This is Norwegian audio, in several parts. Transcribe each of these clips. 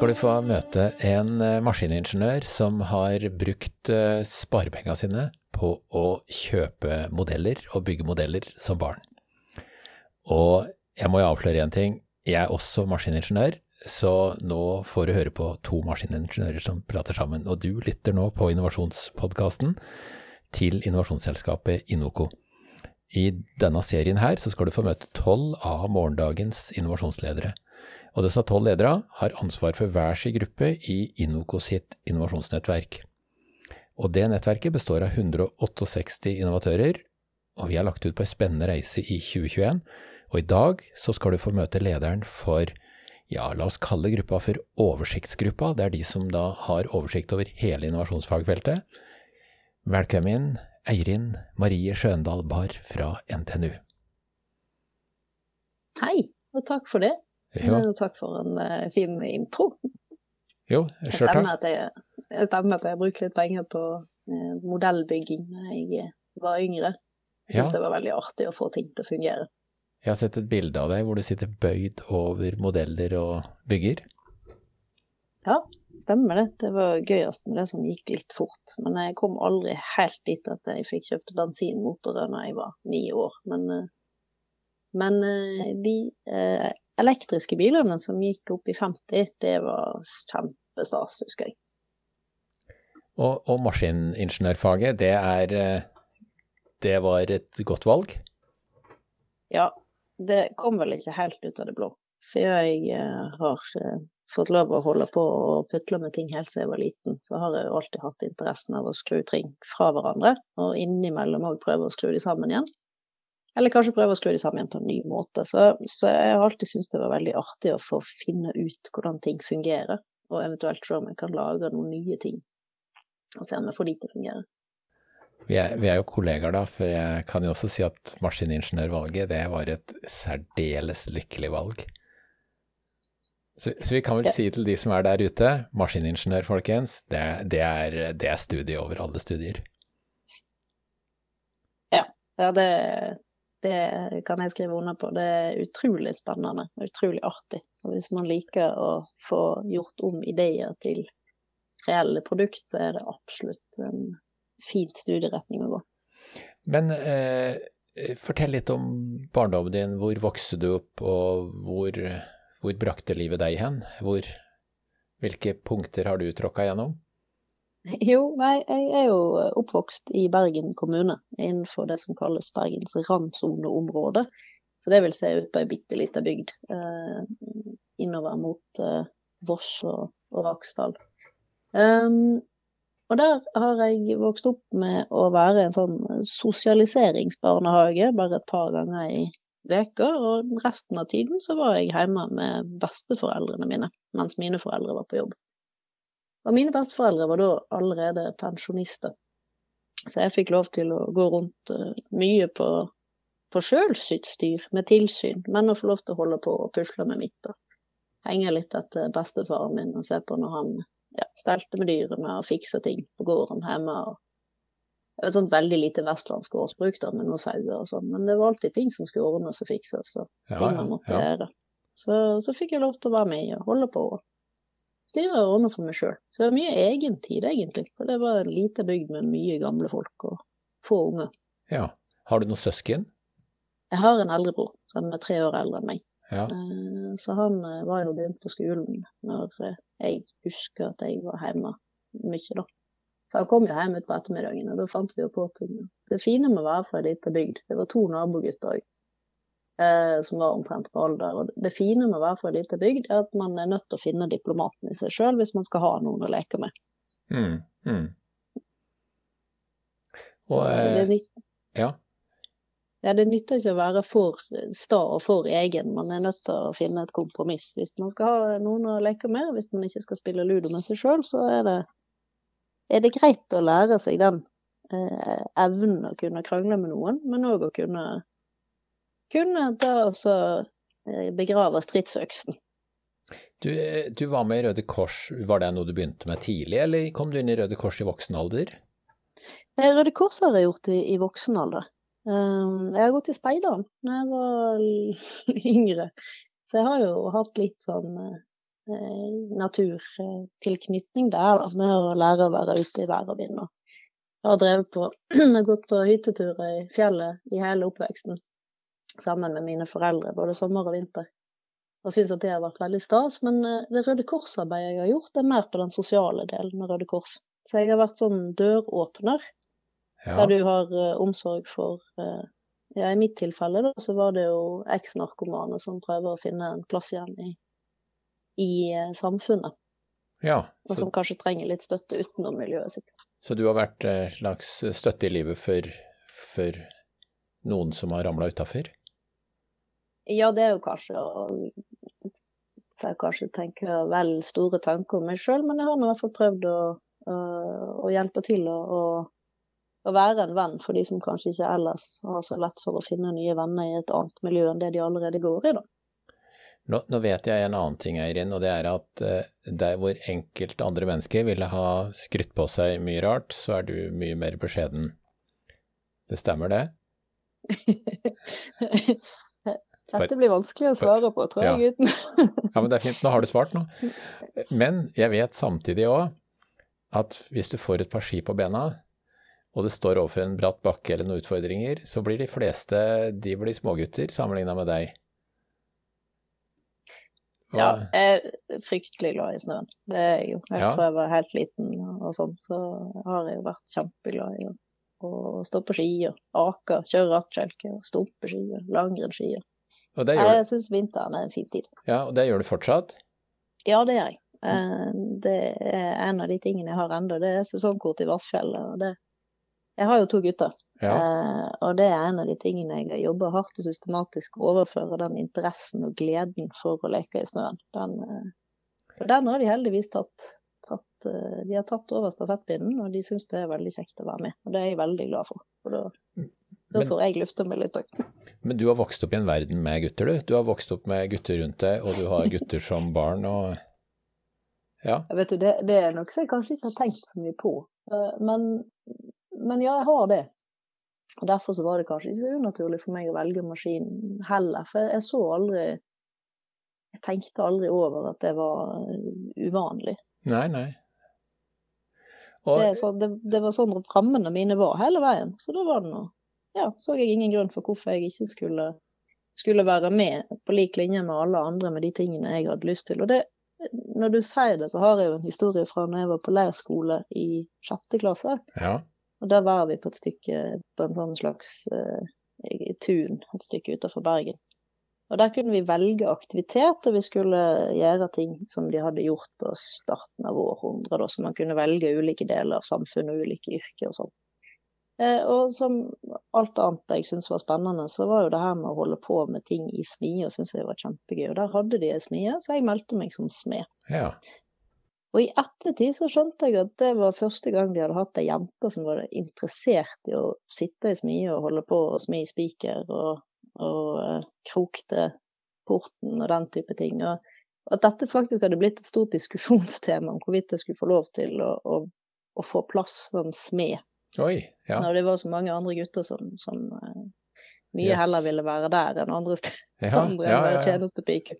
skal du få møte en eh, maskiningeniør som har brukt eh, sparepengene sine på å kjøpe modeller og bygge modeller som barn. Og jeg må jo avsløre én ting, jeg er også maskiningeniør, så nå får du høre på to maskiningeniører som prater sammen. Og du lytter nå på innovasjonspodkasten til innovasjonsselskapet Inoco. I denne serien her så skal du få møte tolv av morgendagens innovasjonsledere. Og disse tolv ledere har ansvar for hver sin gruppe i Inoco sitt innovasjonsnettverk. Og det nettverket består av 168 innovatører, og vi har lagt ut på en spennende reise i 2021. Og i dag så skal du få møte lederen for, ja, la oss kalle gruppa for oversiktsgruppa. Det er de som da har oversikt over hele innovasjonsfagfeltet. Velkommen, Eirin Marie Skjøndal Barr fra NTNU. Hei, og takk for det. Jo, Og takk for en uh, fin intro. jo sjøl stemmer at jeg, det stemmer at jeg har brukt litt penger på uh, modellbygging da jeg eh, var yngre. Jeg syns Ja. det var veldig artig å få ting til å fungere. Jeg har sett et bilde av deg hvor du sitter bøyd over modeller og bygger. Ja, stemmer det. Det var gøyest med det som gikk litt fort. Men jeg kom aldri helt dit at jeg fikk kjøpt bensinmotorer da jeg var ni år. Men, eh, men eh, de eh, elektriske bilene som gikk opp i 50, det var kjempestas, husker jeg. Og, og maskiningeniørfaget, det er eh, Det var et godt valg? Ja, det kom vel ikke helt ut av det blå. Siden jeg eh, har eh, fått lov å holde på og putle med ting helt siden jeg var liten, så har jeg jo alltid hatt interessen av å skru ting fra hverandre, og innimellom òg prøve å skru de sammen igjen. Eller kanskje prøve å skru de sammen igjen på en ny måte. Så, så jeg har alltid syntes det var veldig artig å få finne ut hvordan ting fungerer, og eventuelt se om jeg kan lage noen nye ting. Og se om jeg får de til å fungere. Vi er, vi er jo kollegaer da, for jeg kan jo også si at maskiningeniørvalget, det var et særdeles lykkelig valg. Så, så vi kan vel Ja. si til de som er der ute, maskiningeniør, folkens, det, det, er, det er studiet over alle studier. Ja, det, det kan jeg skrive under på. Det er utrolig spennende og utrolig artig. Og hvis man liker å få gjort om ideer til reelle produkt, så er det absolutt en fin studieretning å gå. Men eh, fortell litt om barndommen din. Hvor vokste du opp, og hvor, hvor brakte livet deg hen? Hvor, hvilke punkter har du tråkka gjennom? Jo, nei, jeg er jo oppvokst i Bergen kommune, innenfor det som kalles Bergens randsoneområde. Så det vil si ut på ei bitte lita bygd eh, innover mot eh, Voss og, og Raksdal. Um, og der har jeg vokst opp med å være en sånn sosialiseringsbarnehage bare et par ganger i uka. og resten av tiden så var jeg hjemme med besteforeldrene mine, mens mine foreldre var på jobb. Og mine besteforeldre var da allerede pensjonister, så jeg fikk lov til å gå rundt eh, mye på, på sjølsutstyr med tilsyn, men å få lov til å holde på og pusle med mitt. da. Henge litt etter bestefaren min og se på når han ja, stelte med dyrene og fiksa ting på gården hjemme. og det var et sånt veldig lite vestlandsk gårdsbruk da, med noen sauer og sånn, men det var alltid ting som skulle ordnes og fikses, og Ja, ting man måtte ja. gjøre. Så, så fikk jeg lov til å være med og holde på og styre og ordne for meg sjøl. Så det var mye egentid, egentlig. For det var en lite bygd med mye gamle folk og få unger. ja. Har du noen søsken? Jeg har en eldrebror som er tre år eldre enn meg. Ja. Eh, Så han eh, var jo begynt på skolen når eh, jeg husker at jeg var hjemme mye, da. Så han kom jo hjem utpå ettermiddagen, og da fant vi jo på ting. Det fine med å være fra ei lita bygd, det var to nabogutter òg, som var omtrent på alder. Og det fine med å være fra ei lita bygd, er at man er nødt til å finne diplomaten i seg sjøl hvis man skal ha noen å leke med. Mm, mm. Og, eh, det, nyt, Ja. ja, det nytter ikke å være for sta og for egen, man er nødt til å finne et kompromiss. Hvis man skal ha noen å leke med, hvis man ikke skal spille ludo med seg sjøl, så er det, er det greit å lære seg den eh, evnen å kunne krangle med noen, men òg å kunne, kunne ta og eh, begrave stridsøksen. Du, du var med i Røde Kors, var det noe du begynte med tidlig, eller kom du inn i Røde Kors i voksen alder? Eh, Røde Kors har jeg gjort i, i voksen alder. Jeg har gått i speideren da jeg var yngre. Så jeg har jo hatt litt sånn eh, eh, naturtilknytning der, da, med å lære å være ute i vær og vind. Jeg har drevet på, gått på hytteturer i fjellet i hele oppveksten sammen med mine foreldre, både sommer og vinter. Og syns at det har vært veldig stas. Men eh, det Røde Kors-arbeidet jeg har gjort, er mer på den sosiale delen med Røde Kors. Så jeg har vært sånn døråpner, Ja. der du har uh, omsorg for uh, Ja, i mitt tilfelle da, så var det jo eks-narkomane som prøver å finne en plass igjen i, i uh, samfunnet. ja. Og som kanskje trenger litt støtte utenom miljøet sitt. så du har vært en slags støtte i livet for, for noen som har ramla utafor? Ja, det er jo kanskje å jeg kanskje tenker vel store tanker om meg sjøl, men jeg har nå i hvert fall prøvd å, å, å hjelpe til å, å, å være en venn for de som kanskje ikke ellers har så lett for å finne nye venner i et annet miljø enn det de allerede går i, da. Nå, nå vet jeg en annen ting, Eirin, og det er at eh, der hvor enkelte andre mennesker ville ha skrytt på seg mye rart, så er du mye mer beskjeden. Det stemmer det? Dette blir vanskelig å svare på, tror jeg, gutten. Ja, men det er fint. Nå har du svart nå. Men jeg vet samtidig òg at hvis du får et par ski på bena, og det står overfor en bratt bakke eller noen utfordringer, så blir de fleste de blir smågutter sammenligna med deg. Hva- Ja, jeg er fryktelig glad i snøen. Det er jeg jo. Helt Ja. fra jeg var helt liten og sånn, så har jeg jo vært kjempeglad i å, stå på ski og ake, kjøre rattkjelke og stumpe ski og langrennsski. Og, det gjør, Jeg syns vinteren er en fin tid. ja, og det gjør du fortsatt? Ja, det gjør jeg. Eh, Det er en av de tingene jeg har ennå. Det er sesongkort i Vassfjellet. og det Jeg har jo to gutter, Ja. eh, og det er en av de tingene jeg har jobba hardt og systematisk å overføre den interessen og gleden for å leke i snøen. Den, eh, den har de heldigvis tatt, tatt De har tatt over stafettpinnen, og de syns det er veldig kjekt å være med. Og det er jeg veldig glad for. For da, da Men- får jeg lufta meg litt òg. Men du har vokst opp i en verden med gutter, du. Du har vokst opp med gutter rundt deg, og du har gutter som barn og Ja. Vet du, det, det er noe som jeg kanskje ikke har tenkt så mye på. Eh, Men, men ja, jeg har det. Og Derfor så var det kanskje ikke så unaturlig for meg å velge maskin heller. For jeg så aldri Jeg tenkte aldri over at det var uvanlig. Nei, nei. Og, Det, så, det, det var sånn rammene mine var hele veien. Så da var det noe Ja, så jeg ingen grunn for hvorfor jeg ikke skulle, skulle være med på lik linje med alle andre med de tingene jeg hadde lyst til. Og det, når du sier det, så har jeg jo en historie fra når jeg var på leirskole i sjette klasse. ja. Og der var vi på et stykke på en sånn slags uh, tun et stykke utenfor Bergen. Og der kunne vi velge aktivitet, og vi skulle gjøre ting som de hadde gjort på starten av århundret. Så man kunne velge ulike deler av samfunnet og ulike yrker og sånn. Eh, og som alt annet jeg syntes var spennende, så var jo det her med å holde på med ting i smie, og syntes jeg var kjempegøy. Og der hadde de ei smie, så jeg meldte meg som smed. ja. Og i ettertid så skjønte jeg at det var første gang de hadde hatt ei jente som var interessert i å sitte i smie og holde på å smi spiker og, og krok krokte porten og den type ting. Og at dette faktisk hadde blitt et stort diskusjonstema om hvorvidt jeg skulle få lov til å, å, å få plass som smed, Oi. Ja. når det var så mange andre gutter som, som eh, mye Yes. heller ville være der enn andre steder Ja, andre ja, ja, ja. tjenestepike.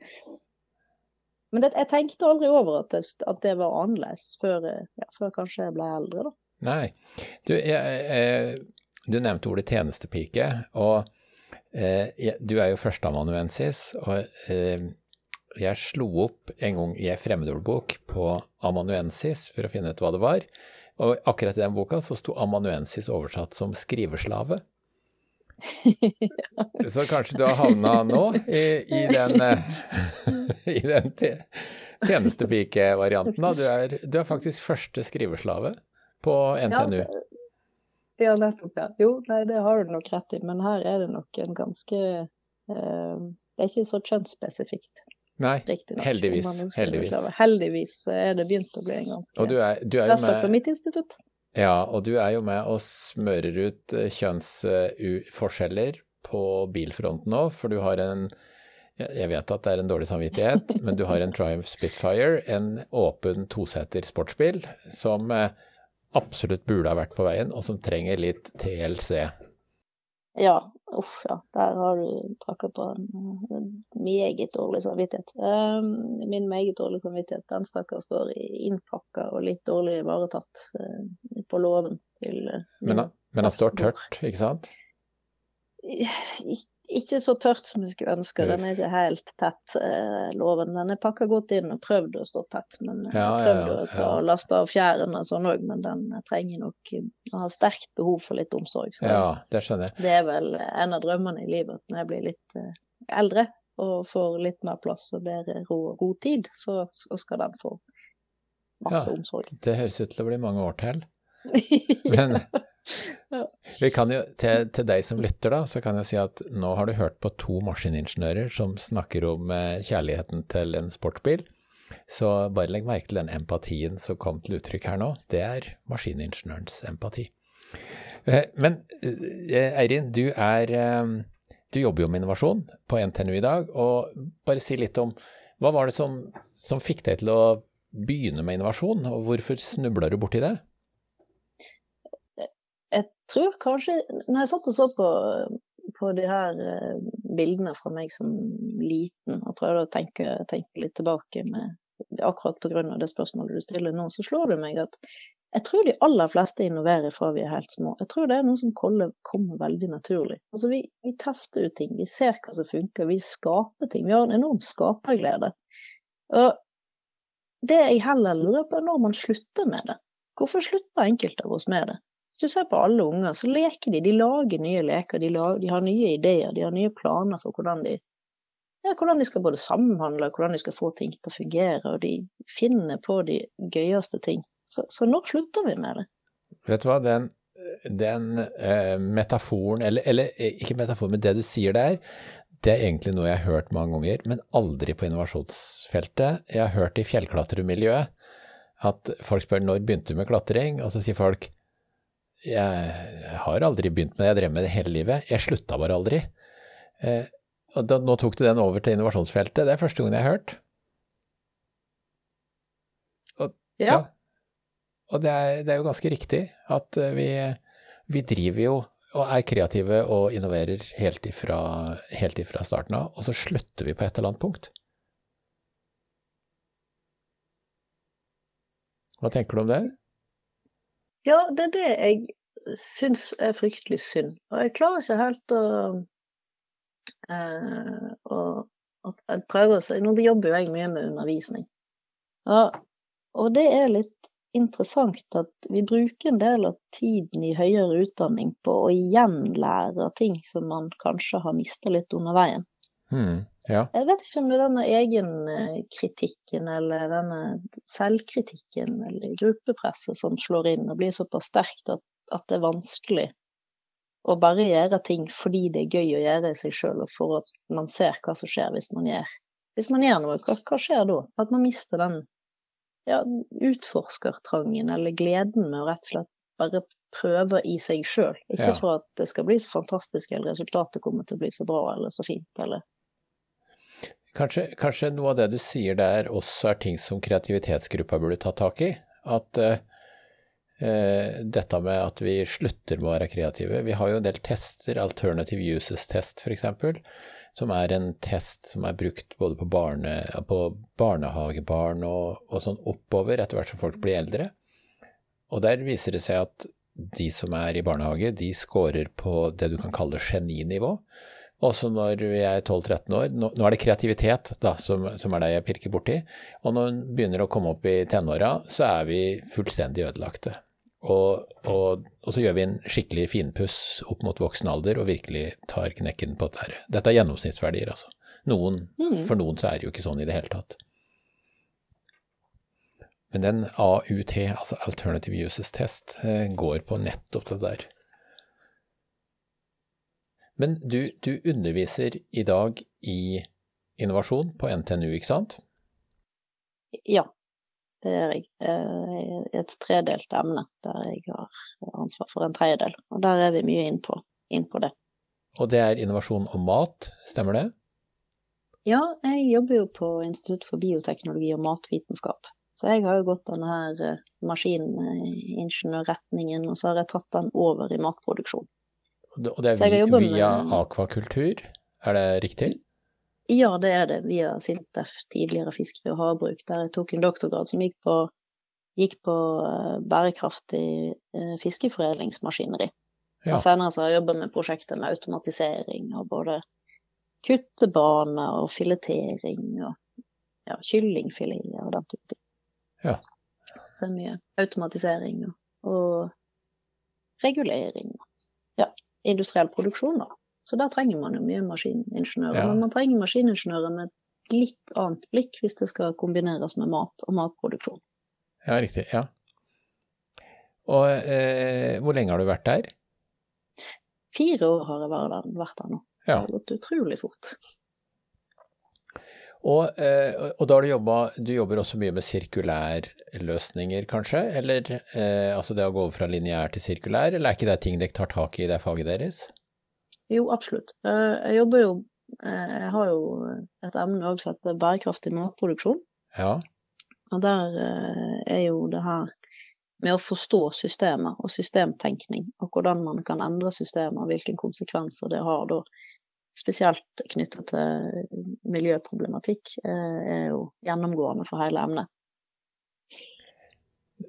Men det, jeg tenkte aldri over at det, at det var annerledes før, eh, ja, før kanskje jeg ble eldre, da. Nei. Du, jeg, jeg, du nevnte ordet tjenestepike, og eh, jeg- du er jo førsteamanuensis. Og eh, jeg slo opp en gang i ei fremmedordbok på amanuensis for å finne ut hva det var. Og akkurat i den boka så sto amanuensis oversatt som skriveslave. Så kanskje du har havna nå i, i den, eh, i den tjenestepikevarianten. Du er, du er faktisk første skriveslave på NTNU. Ja, nettopp, ja. Jo, nei, det har du nok rett i, men her er det nok en ganske eh, Det er ikke så kjønnsspesifikt, Nei, nok, heldigvis. heldigvis. Heldigvis er det begynt å bli en ganske Og du er, du er jo hvert på med mitt institutt. Ja, og du er jo med og smører ut eh, kjønnsforskjeller på bilfronten nå, for du har en jeg- Jeg vet at det er en dårlig samvittighet, men du har en Triumph Spitfire, en åpen toseter sportsbil, som eh, absolutt burde ha vært på veien, og som trenger litt TLC. Ja, uff ja. Der har du tråkka på en en meget dårlig samvittighet. Uh, min meget dårlige samvittighet, den stakkar står innpakka og litt dårlig ivaretatt uh, på låven til uh, Men, men den står tørt, ikke sant? Ik- Ikke så tørt som jeg skulle ønske. Den er ikke helt tett, eh, låven. Den er pakka godt inn og prøvd å stå tett. Men Ja, Prøvd ja, ja, å laste av fjærene og sånn òg, men den trenger nok Den har sterkt behov for litt omsorg. Så Ja, det skjønner jeg. det er vel en av drømmene i livet at når jeg blir litt eh, eldre og får litt mer plass og bedre ro og god tid, så, så skal den få masse omsorg. Det høres ut til å bli mange år til. Men. Vi kan jo, til, til deg som lytter, da, så kan jeg si at nå har du hørt på to maskiningeniører som snakker om eh, kjærligheten til en sportsbil. Så bare legg merke til den empatien som kom til uttrykk her nå. Det er maskiningeniørens empati. Eh, Men eh, Eirin, du er Du jobber jo med innovasjon på NTNU i dag. Og bare si litt om hva var det som, som fikk deg til å begynne med innovasjon, og hvorfor snubla du borti det? Jeg tror kanskje Når jeg satt og så på, på de her eh, bildene fra meg som liten, og prøvde å tenke, tenke litt tilbake med akkurat pga. det spørsmålet du stiller nå, så slår det meg at jeg tror de aller fleste innoverer fra vi er helt små. Jeg tror det er noe som kommer, veldig naturlig. Altså vi, vi tester ut ting, vi ser hva som funker, vi skaper ting. Vi har en enorm skaperglede. Og det jeg heller lurer på, er når man slutter med det. Hvorfor slutter enkelte av oss med det? Hvis du ser på alle unger, så leker de. De lager nye leker, de, lager, de har nye ideer, de har nye planer for hvordan de, ja, hvordan de skal både samhandle, hvordan de skal få ting til å fungere, og de finner på de gøyeste ting. Så, så når slutter vi med det? Vet du hva, den, den eh, metaforen, eller, eller eh, ikke metaforen, men det du sier der, det er egentlig noe jeg har hørt mange ganger, men aldri på innovasjonsfeltet. Jeg har hørt i fjellklatremiljøet at folk spør når begynte du med klatring, og så sier folk jeg har aldri begynt med det, jeg drev med det hele livet, jeg slutta bare aldri. Eh, og da, nå tok du den over til innovasjonsfeltet, det er første gangen jeg har hørt. Ja, Og det er, det er jo ganske riktig at eh, vi, vi driver jo og er kreative og innoverer helt ifra, helt ifra starten av, og så slutter vi på et eller annet punkt. Hva tenker du om det? Ja det er det jeg syns er fryktelig synd. Og jeg klarer ikke helt å, eh, å at jeg prøver å Nå jobber jo jeg mye med undervisning. Ja, og det er litt interessant at vi bruker en del av tiden i høyere utdanning på å gjenlære ting som man kanskje har mista litt under veien. Hmm, ja. Jeg vet ikke om det er denne egenkritikken eller denne selvkritikken eller gruppepresset som slår inn og blir såpass sterkt at, at det er vanskelig å bare gjøre ting fordi det er gøy å gjøre i seg sjøl, og for at man ser hva som skjer hvis man gjør, hvis man gjør noe. Hva, hva skjer da? At man mister den ja, utforskertrangen eller gleden med å rett og slett bare prøve i seg sjøl. Ikke Ja. for at det skal bli så fantastisk eller resultatet kommer til å bli så bra eller så fint. eller Kanskje, kanskje noe av det du sier der også er ting som kreativitetsgruppa burde ta tak i. At uh, uh, dette med at vi slutter med å være kreative. Vi har jo en del tester, Alternative Uses Test f.eks., som er en test som er brukt både på, barne, på barnehagebarn og, og sånn oppover etter hvert som folk blir eldre. Og der viser det seg at de som er i barnehage, de scorer på det du kan kalle geninivå. Også når vi er 12-13 år. Nå, nå er det kreativitet da, som, som er det jeg pirker borti. Og når hun begynner å komme opp i tenåra, så er vi fullstendig ødelagte. Og, og, og så gjør vi en skikkelig finpuss opp mot voksen alder og virkelig tar knekken på dette. Dette er gjennomsnittsverdier, altså. Noen, Mm. For noen så er det jo ikke sånn i det hele tatt. Men den AUT, altså Alternative Uses Test, eh, går på nettopp det der. Men du, du underviser i dag i innovasjon på NTNU, ikke sant? Ja, det gjør jeg. Eh, Et tredelt emne der jeg har ansvar for en tredjedel. Og der er vi mye inn på, inn på det. Og det er innovasjon om mat, stemmer det? Ja, jeg jobber jo på Institutt for bioteknologi og matvitenskap. Så jeg har jo gått denne her eh, maskiningeniørretningen, og så har jeg tatt den over i matproduksjon. Og det er via, via akvakultur, er det riktig? Ja, det er det. Via Sintef, tidligere fiskeri og havbruk, der jeg tok en doktorgrad som gikk på, gikk på uh, bærekraftig uh, fiskeforedlingsmaskineri. Ja. Og senere så har jeg jobba med prosjekter med automatisering og både kuttebane og filetering og ja, kyllingfileter og den type ting. Ja. Så det er mye automatisering og, og regulering. Ja, industriell produksjon, da. Så der trenger man jo mye maskiningeniører. Ja. Men man trenger maskiningeniører med et litt annet blikk hvis det skal kombineres med mat og matproduksjon. Ja, riktig. Ja. Og eh, hvor lenge har du vært der? Fire år har jeg vært der nå. Ja. Det har gått utrolig fort. Og, eh, og, da har du jobba Du jobber også mye med sirkulærløsninger, kanskje? Eller eh, altså det å gå over fra lineær til sirkulær, eller er ikke det ting dere tar tak i i det faget deres? Jo, absolutt. Eh, jeg jobber jo eh, Jeg har jo et emne òg som heter bærekraftig matproduksjon. Ja. Og der eh, er jo det her med å forstå systemet og systemtenkning, og hvordan man kan endre systemet, hvilke konsekvenser det har da, spesielt knyttet til miljøproblematikk, er jo gjennomgående for hele emnet.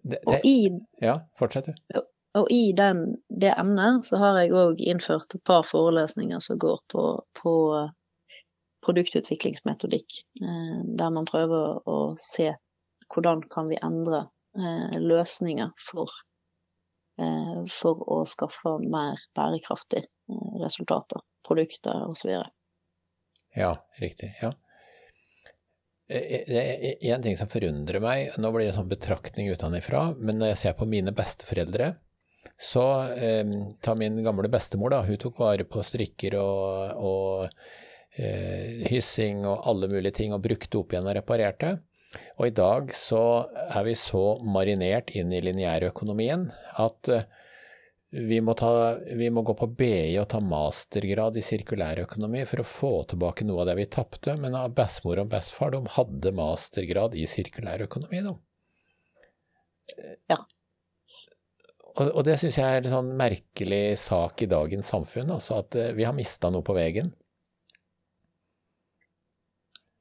Det, det, i, ja, fortsett du. Og i den, det emnet så har jeg òg innført et par forelesninger som går på, på produktutviklingsmetodikk, eh, der man prøver å se hvordan kan vi endre eh, løsninger for, eh, for å skaffe mer bærekraftige resultater, produkter osv. Ja, riktig. Ja. Det er én ting som forundrer meg, nå blir det en sånn betraktning utenfra, men når jeg ser på mine besteforeldre, så eh, ta min gamle bestemor, da. Hun tok vare på strikker og, og eh, hyssing og alle mulige ting og brukte opp igjen og reparerte. Og i dag så er vi så marinert inn i lineærøkonomien at eh, vi må, ta, vi må, gå på BI og ta mastergrad i sirkulærøkonomi for å få tilbake noe av det vi tapte, men bestemor og bestefar de hadde mastergrad i sirkulærøkonomi, de. Ja. Og, og det syns jeg er en sånn merkelig sak i dagens samfunn, altså at uh, vi har mista noe på veien.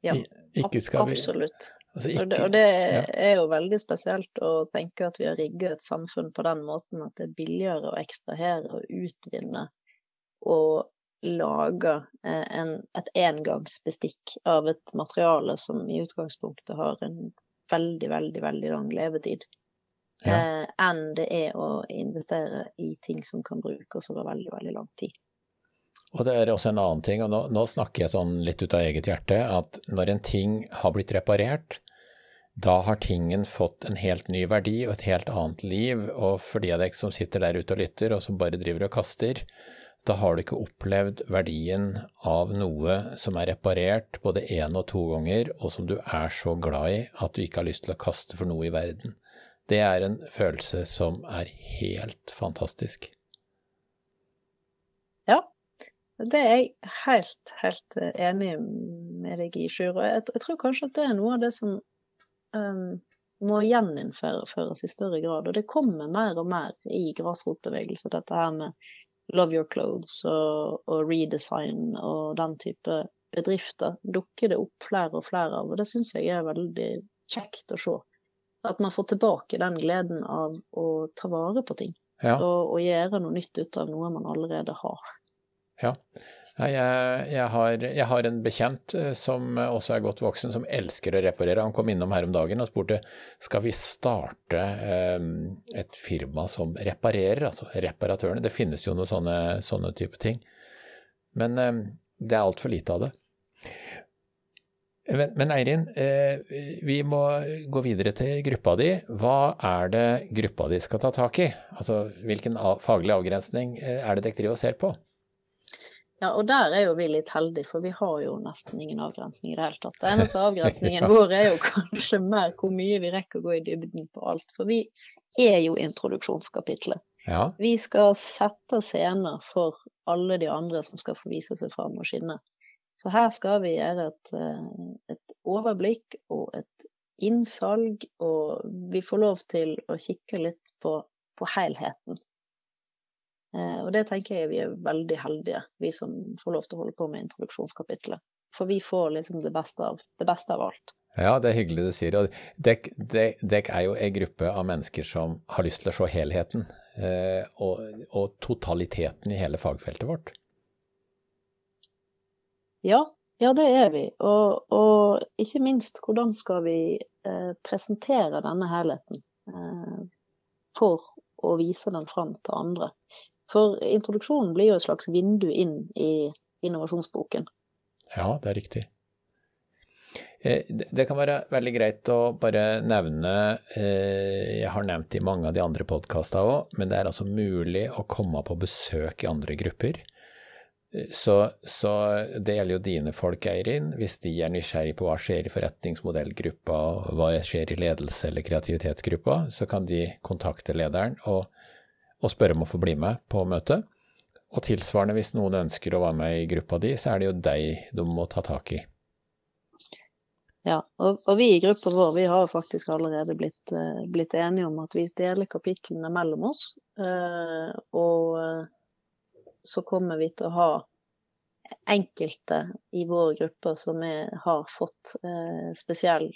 Ja, vi, absolutt. Altså ikke, og det, og det er jo veldig spesielt å tenke at vi har rigget et samfunn på den måten at det er billigere å ekstrahere og utvinne og lage eh, en, et engangsbestikk av et materiale som i utgangspunktet har en veldig, veldig, veldig lang levetid ja. eh, enn det er å investere i ting som kan brukes over veldig, veldig lang tid. Og det er også en annen ting, og nå, nå, snakker jeg sånn litt ut av eget hjerte, at når en ting har blitt reparert, da har tingen fått en helt ny verdi og et helt annet liv, og for de av dere som sitter der ute og lytter, og som bare driver og kaster, da har du ikke opplevd verdien av noe som er reparert både én og to ganger, og som du er så glad i at du ikke har lyst til å kaste for noe i verden. Det er en følelse som er helt fantastisk. Ja, det er jeg helt, helt eh, enig med deg i, Sjur. Og jeg, jeg, tror kanskje at det er noe av det som um, må gjeninnføres i større grad. Og det kommer mer og mer i grasrotbevegelse, dette her med love your clothes og, og redesign og den type bedrifter. Dukker det opp flere og flere av, og det syns jeg er veldig kjekt å se. At man får tilbake den gleden av å ta vare på ting. Ja. Og, og, gjøre noe nytt ut av noe man allerede har. Ja. Jeg, jeg, har, jeg, har, en bekjent eh, som også er godt voksen, som elsker å reparere. Han kom innom her om dagen og spurte skal vi starte eh, et firma som reparerer, altså reparatørene. Det finnes jo noen sånne, sånne type ting. Men eh, det er altfor lite av det. Men, men Eirin, eh, vi må gå videre til gruppa di. Hva er det gruppa di skal ta tak i? Altså, Hvilken faglig avgrensning eh, er det dere driver og ser på? Ja, og der er jo vi litt heldige, for vi har jo nesten ingen avgrensning i det hele tatt. Den eneste avgrensningen vår er jo kanskje mer hvor mye vi rekker å gå i dybden på alt. For vi er jo introduksjonskapitlet. Ja. Vi skal sette scener for alle de andre som skal få vise seg fram og skinne. Så her skal vi gjøre et, eh, et overblikk og et innsalg, og vi får lov til å kikke litt på, på helheten. Eh, og det tenker jeg vi er veldig heldige, vi som får lov til å holde på med introduksjonskapitlet. For vi får liksom det beste av, det beste av alt. Ja, det er hyggelig du sier. Dek, dek er jo en gruppe av mennesker som har lyst til å se helheten eh, og, og, totaliteten i hele fagfeltet vårt. Ja, ja det er vi. Og, og ikke minst, hvordan skal vi eh, presentere denne helheten eh, for å vise den fram til andre? For introduksjonen blir jo et slags vindu inn i innovasjonsboken. Ja, det er riktig. Eh, det kan være veldig greit å bare nevne, eh, jeg har nevnt i mange av de andre podkastene òg, men det er altså mulig å komme på besøk i andre grupper. Eh, så, så, det gjelder jo dine folk, Eirin. Hvis de er nysgjerrig på hva skjer i forretningsmodellgruppa, hva skjer i ledelse eller kreativitetsgruppa, så kan de kontakte lederen og og spørre om å få bli med på møtet. Og tilsvarende, hvis noen ønsker å være med i gruppa di, så er det jo deg de må ta tak i. Ja, og, og vi i gruppa vår vi har faktisk allerede blitt, uh, blitt, enige om at vi deler kapitlene mellom oss. Uh, og uh, så kommer vi til å ha enkelte i vår gruppe som er, har fått spesiell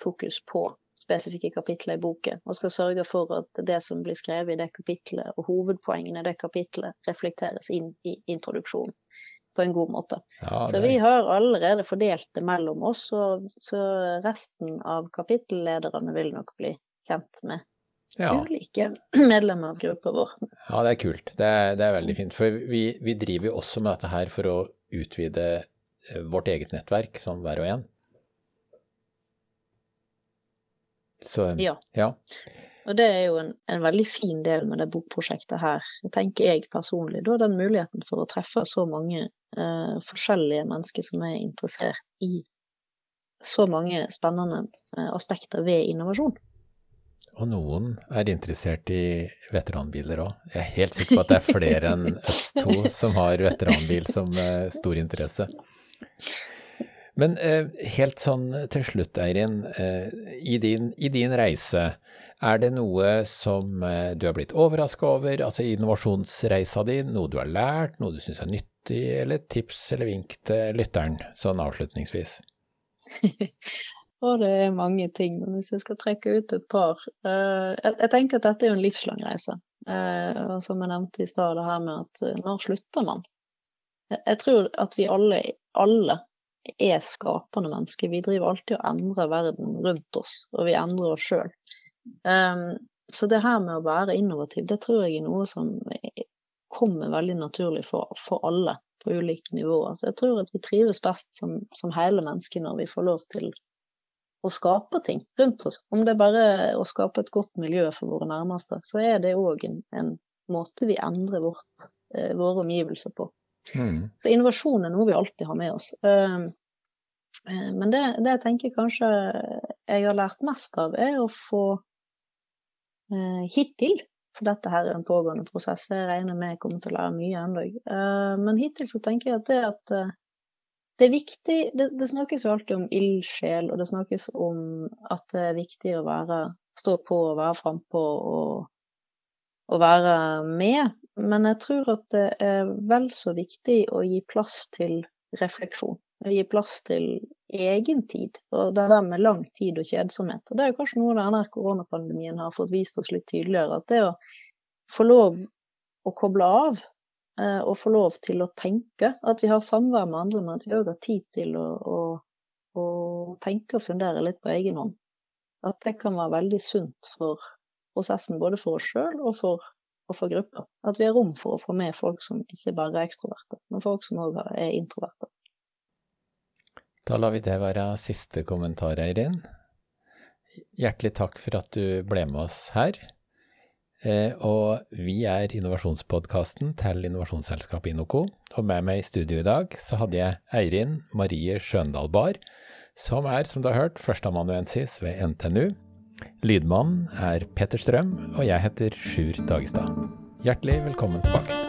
fokus på spesifikke kapitler i boken, og skal sørge for at det som blir skrevet i det kapitlet, og hovedpoengene i det kapitlet, reflekteres inn i introduksjonen på en god måte. Ja, så vi har allerede fordelt det mellom oss, og, så resten av kapittellederne vil nok bli kjent med ja. ulike medlemmer av gruppa vår. Ja, det er kult. Det er, det er veldig fint. For vi, vi, driver jo også med dette her for å utvide eh, vårt eget nettverk, som hver og en. Så, ja. ja. Og det er jo en, en, veldig fin del med det bokprosjektet her, tenker jeg personlig. Da den muligheten for å treffe så mange eh, forskjellige mennesker som er interessert i så mange spennende eh, aspekter ved innovasjon. Og noen er interessert i veteranbiler òg. Jeg er helt sikker på at det er flere enn oss to som har veteranbil som eh, stor interesse. Men eh, helt sånn til slutt, Eirin. Eh, i, din, i, din, reise, er det noe som eh, du har blitt overraska over, altså i innovasjonsreisa di? Noe du har lært, noe du syns er nyttig, eller tips eller vink til lytteren, sånn avslutningsvis? Og det er mange ting, men hvis jeg skal trekke ut et par uh, jeg, jeg, tenker at dette er en livslang reise. Uh, og som jeg nevnte i stad, det her med at uh, når slutter man? Jeg, jeg tror at vi alle, alle er skapende mennesker. Vi driver alltid og endrer verden rundt oss, og vi endrer oss sjøl. Um, ehm, så det her med å være innovativ, det tror jeg er noe som kommer veldig naturlig for, for alle på ulike nivåer. Så jeg tror at vi trives best som, som hele mennesker når vi får lov til å skape ting rundt oss. Om det er bare å skape et godt miljø for våre nærmeste, så er det òg en, en, måte vi endrer vårt, eh, våre omgivelser på. Mm. Så innovasjon er noe vi alltid har med oss. Ehm, eh, men det, det jeg tenker kanskje jeg har lært mest av, er å få eh, hittil For dette her er en pågående prosess, jeg regner med jeg kommer til å lære mye ennå. Eh, men hittil så tenker jeg at det at det er viktig det, det, snakkes jo alltid om ildsjel, og det snakkes om at det er viktig å være, stå på og være frampå og, og være med. Men jeg tror at det er vel så viktig å gi plass til refleksjon. Å gi plass til egen tid, og det der med lang tid og kjedsomhet. Og det er jo kanskje noe denne koronapandemien har fått vist oss litt tydeligere. At det å få lov å koble av eh, og få lov til å tenke, at vi har samvær med andre, men at vi òg har tid til å, å, å, tenke og fundere litt på egen hånd. At det kan være veldig sunt for prosessen, både for oss sjøl og for og for grupper. At vi har rom for å få med folk som ikke bare er ekstroverte, men folk som òg er introverte. Da lar vi det være siste kommentar, Eirin. Hjertelig takk for at du ble med oss her. Eh, og vi er innovasjonspodkasten til innovasjonsselskapet Inoco. Og med meg i studio i dag så hadde jeg Eirin Marie Skjøndal Bar, som er, som du har hørt, førsteamanuensis ved NTNU. Lydmannen er Petter Strøm, og jeg heter Sjur Dagestad. Hjertelig velkommen tilbake.